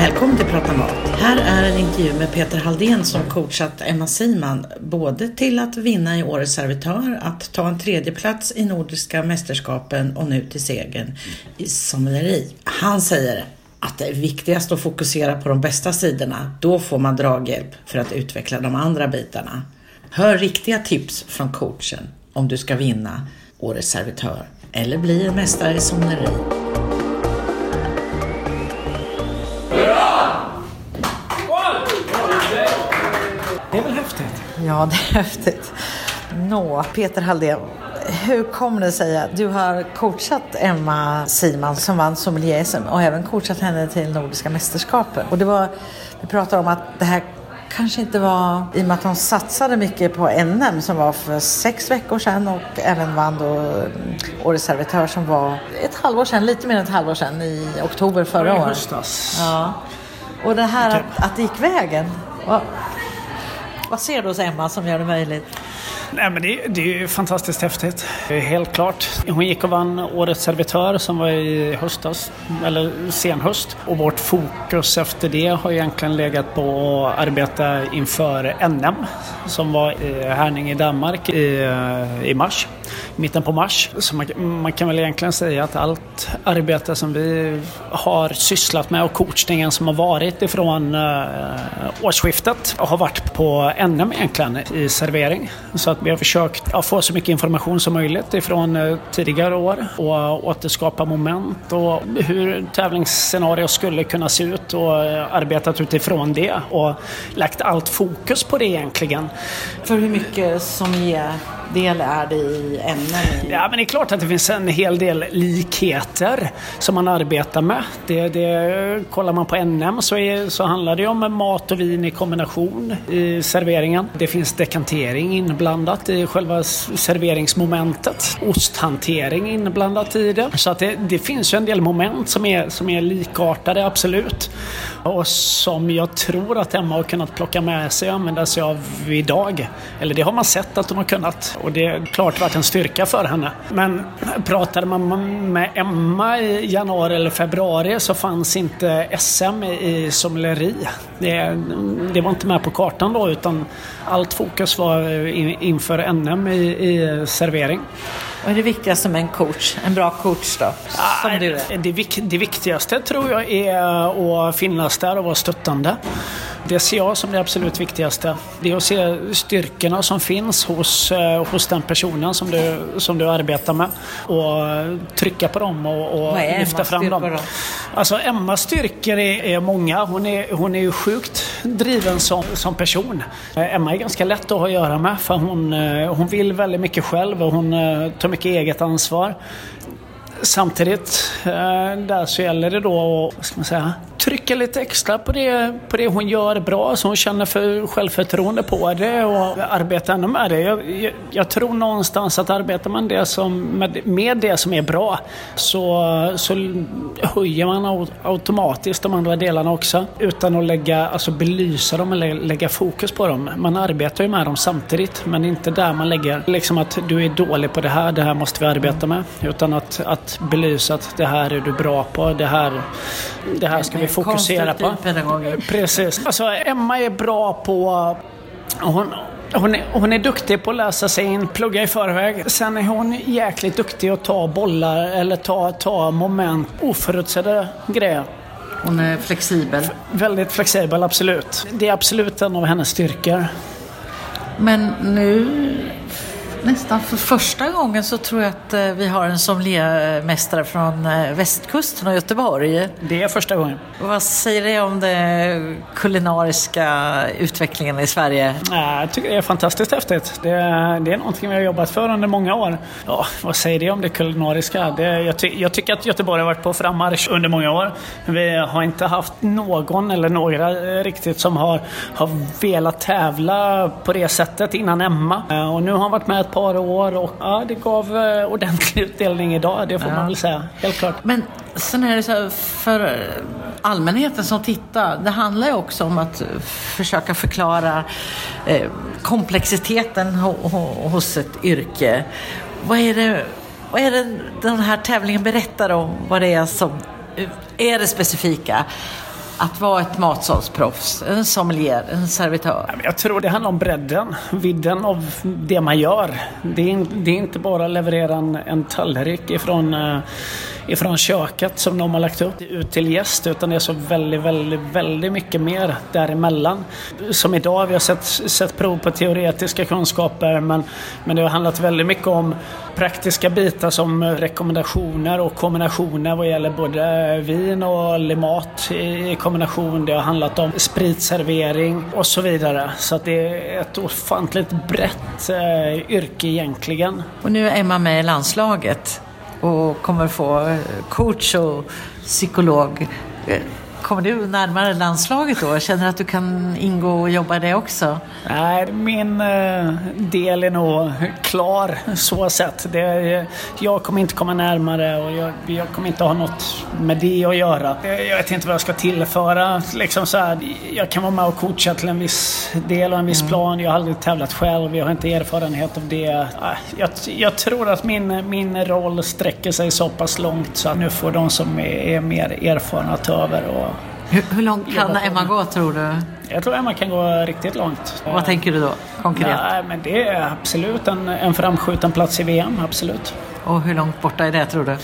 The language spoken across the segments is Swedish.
Välkommen till Prata Mat. Här är en intervju med Peter Halldén som coachat Emma Siman både till att vinna i Årets servitör, att ta en tredjeplats i Nordiska mästerskapen och nu till segern i sommelieri. Han säger att det är viktigast att fokusera på de bästa sidorna. Då får man draghjälp för att utveckla de andra bitarna. Hör riktiga tips från coachen om du ska vinna Årets servitör eller bli en mästare i sommelieri. Ja, det är häftigt. Nå, Peter Halldén. Hur kommer det sig att du har coachat Emma Siman som vann sommelier och även coachat henne till Nordiska mästerskapen? Och det var, vi pratade om att det här kanske inte var, i och med att hon satsade mycket på NM som var för sex veckor sedan och även vann då Årets servitör som var ett halvår sedan, lite mer än ett halvår sedan i oktober förra året. I höstas. Ja. Och det här att, att det gick vägen. Vad, vad ser du hos Emma som gör det möjligt? Nej, men det, det är ju fantastiskt häftigt. Helt klart. Hon gick och vann Årets servitör som var i höstas, eller senhöst. Och vårt fokus efter det har egentligen legat på att arbeta inför NM som var i Härning i Danmark i, i mars mitten på mars. Så man, man, kan väl egentligen säga att allt arbete som vi har sysslat med och coachningen som har varit ifrån eh, årsskiftet har varit på NM egentligen i servering. Så att vi har försökt ja, få så mycket information som möjligt ifrån eh, tidigare år och återskapa moment och hur tävlingsscenarier skulle kunna se ut och eh, arbetat utifrån det och lagt allt fokus på det egentligen. För hur mycket som ger del är det i ämnen? Ja, men det är klart att det finns en hel del likheter som man arbetar med. Det, det, kollar man på NM så, är, så handlar det om mat och vin i kombination i serveringen. Det finns dekantering inblandat i själva serveringsmomentet. Osthantering inblandat i det. Så att det, det finns ju en del moment som är, som är likartade, absolut. Och som jag tror att Emma har kunnat plocka med sig och använda sig av idag. Eller det har man sett att de har kunnat och det är klart varit en styrka för henne. Men pratade man med Emma i januari eller februari så fanns inte SM i sommeleri. Det, det var inte med på kartan då utan allt fokus var inför NM i, i servering. Vad är det viktigaste med en coach? En bra coach då? Som du är. Det, det viktigaste tror jag är att finnas där och vara stöttande. Det ser jag som det absolut viktigaste. Det är att se styrkorna som finns hos, eh, hos den personen som du, som du arbetar med och trycka på dem och, och lyfta fram dem. Då? Alltså Emmas styrkor är, är, många. Hon är, hon är ju sjukt driven som, som person. Eh, Emma är ganska lätt att ha att göra med för hon, eh, hon vill väldigt mycket själv och hon eh, tar mycket eget ansvar. Samtidigt där så gäller det då att, vad ska man säga, trycka lite extra på det, på det hon gör bra så hon känner för självförtroende på det och arbeta ännu med det. Jag, jag, jag, tror någonstans att arbetar man det som, med, med det som är bra så, så höjer man automatiskt de andra delarna också utan att lägga, alltså belysa dem eller lägga fokus på dem. Man arbetar ju med dem samtidigt men inte där man lägger liksom att du är dålig på det här, det här måste vi arbeta med. Utan att, att belysa att det här är du bra på, det här, det här ska vi fokusera på. Precis. Alltså, Emma är bra på... Hon, hon är, hon är duktig på att läsa sig in, plugga i förväg. Sen är hon jäkligt duktig att ta bollar eller ta, ta moment, oförutsedda grejer. Hon är flexibel? F väldigt flexibel, absolut. Det är absolut en av hennes styrkor. Men nu nästan för första gången så tror jag att eh, vi har en sommeliermästare från eh, västkusten och Göteborg. Det är första gången. Vad säger det om den kulinariska utvecklingen i Sverige? Jag tycker det är fantastiskt häftigt. Det är, det är någonting vi har jobbat för under många år. Ja, vad säger det om det kulinariska? Det, jag, ty, jag tycker att Göteborg har varit på frammarsch under många år. Vi har inte haft någon eller några riktigt som har, har velat tävla på det sättet innan Emma. Eh, och nu har han varit med ett par år och ja, det gav eh, ordentlig utdelning idag, det får ja. man väl säga. Helt klart. Men sen är det så här, för allmänheten som tittar, det handlar ju också om att försöka förklara eh, komplexiteten hos ett yrke. Vad är det, vad är det den här tävlingen berättar om? Vad det är som är det specifika? Att vara ett matsalsproffs, en sommelier, en servitör? Jag tror det handlar om bredden, vidden av det man gör. Det är, det är inte bara att leverera en, en tallrik ifrån eh, ifrån köket som de har lagt upp ut till gäst utan det är så väldigt, väldigt, väldigt mycket mer däremellan. Som idag, vi har sett, sett prov på teoretiska kunskaper men, men det har handlat väldigt mycket om praktiska bitar som rekommendationer och kombinationer vad gäller både vin och mat i kombination. Det har handlat om spritservering och så vidare. Så att det är ett ofantligt brett eh, yrke egentligen. Och nu är Emma med i landslaget och kommer få eh, coach och psykolog. Eh, Kommer du närmare landslaget då? Känner du att du kan ingå och jobba det också? Nej, min eh, del är nog klar så sett. Det, jag kommer inte komma närmare och jag, jag, kommer inte ha något med det att göra. Jag vet inte vad jag ska tillföra. Liksom så här, jag kan vara med och coacha till en viss del och en viss mm. plan. Jag har aldrig tävlat själv. Jag har inte erfarenhet av det. Jag, jag, tror att min, min roll sträcker sig så pass långt så att nu får de som är, är mer erfarna ta över och hur, hur långt kan Emma gå tror du? Jag tror Emma kan gå riktigt långt. Vad tänker du då konkret? Nej, men det är absolut en, en framskjuten plats i VM, absolut. Och hur långt borta är det tror du?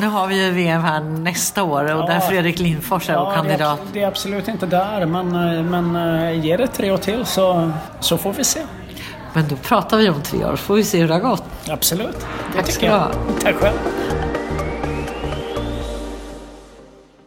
Nu har vi ju VM här nästa år och ja, där Fredrik Lindfors är ja, kandidat. Det är, det är, absolut inte där men, men eh, ge det tre år till så, så får vi se. Men då pratar vi om tre år så får vi se hur det har gått. Absolut, det Tack tycker jag. Tack själv.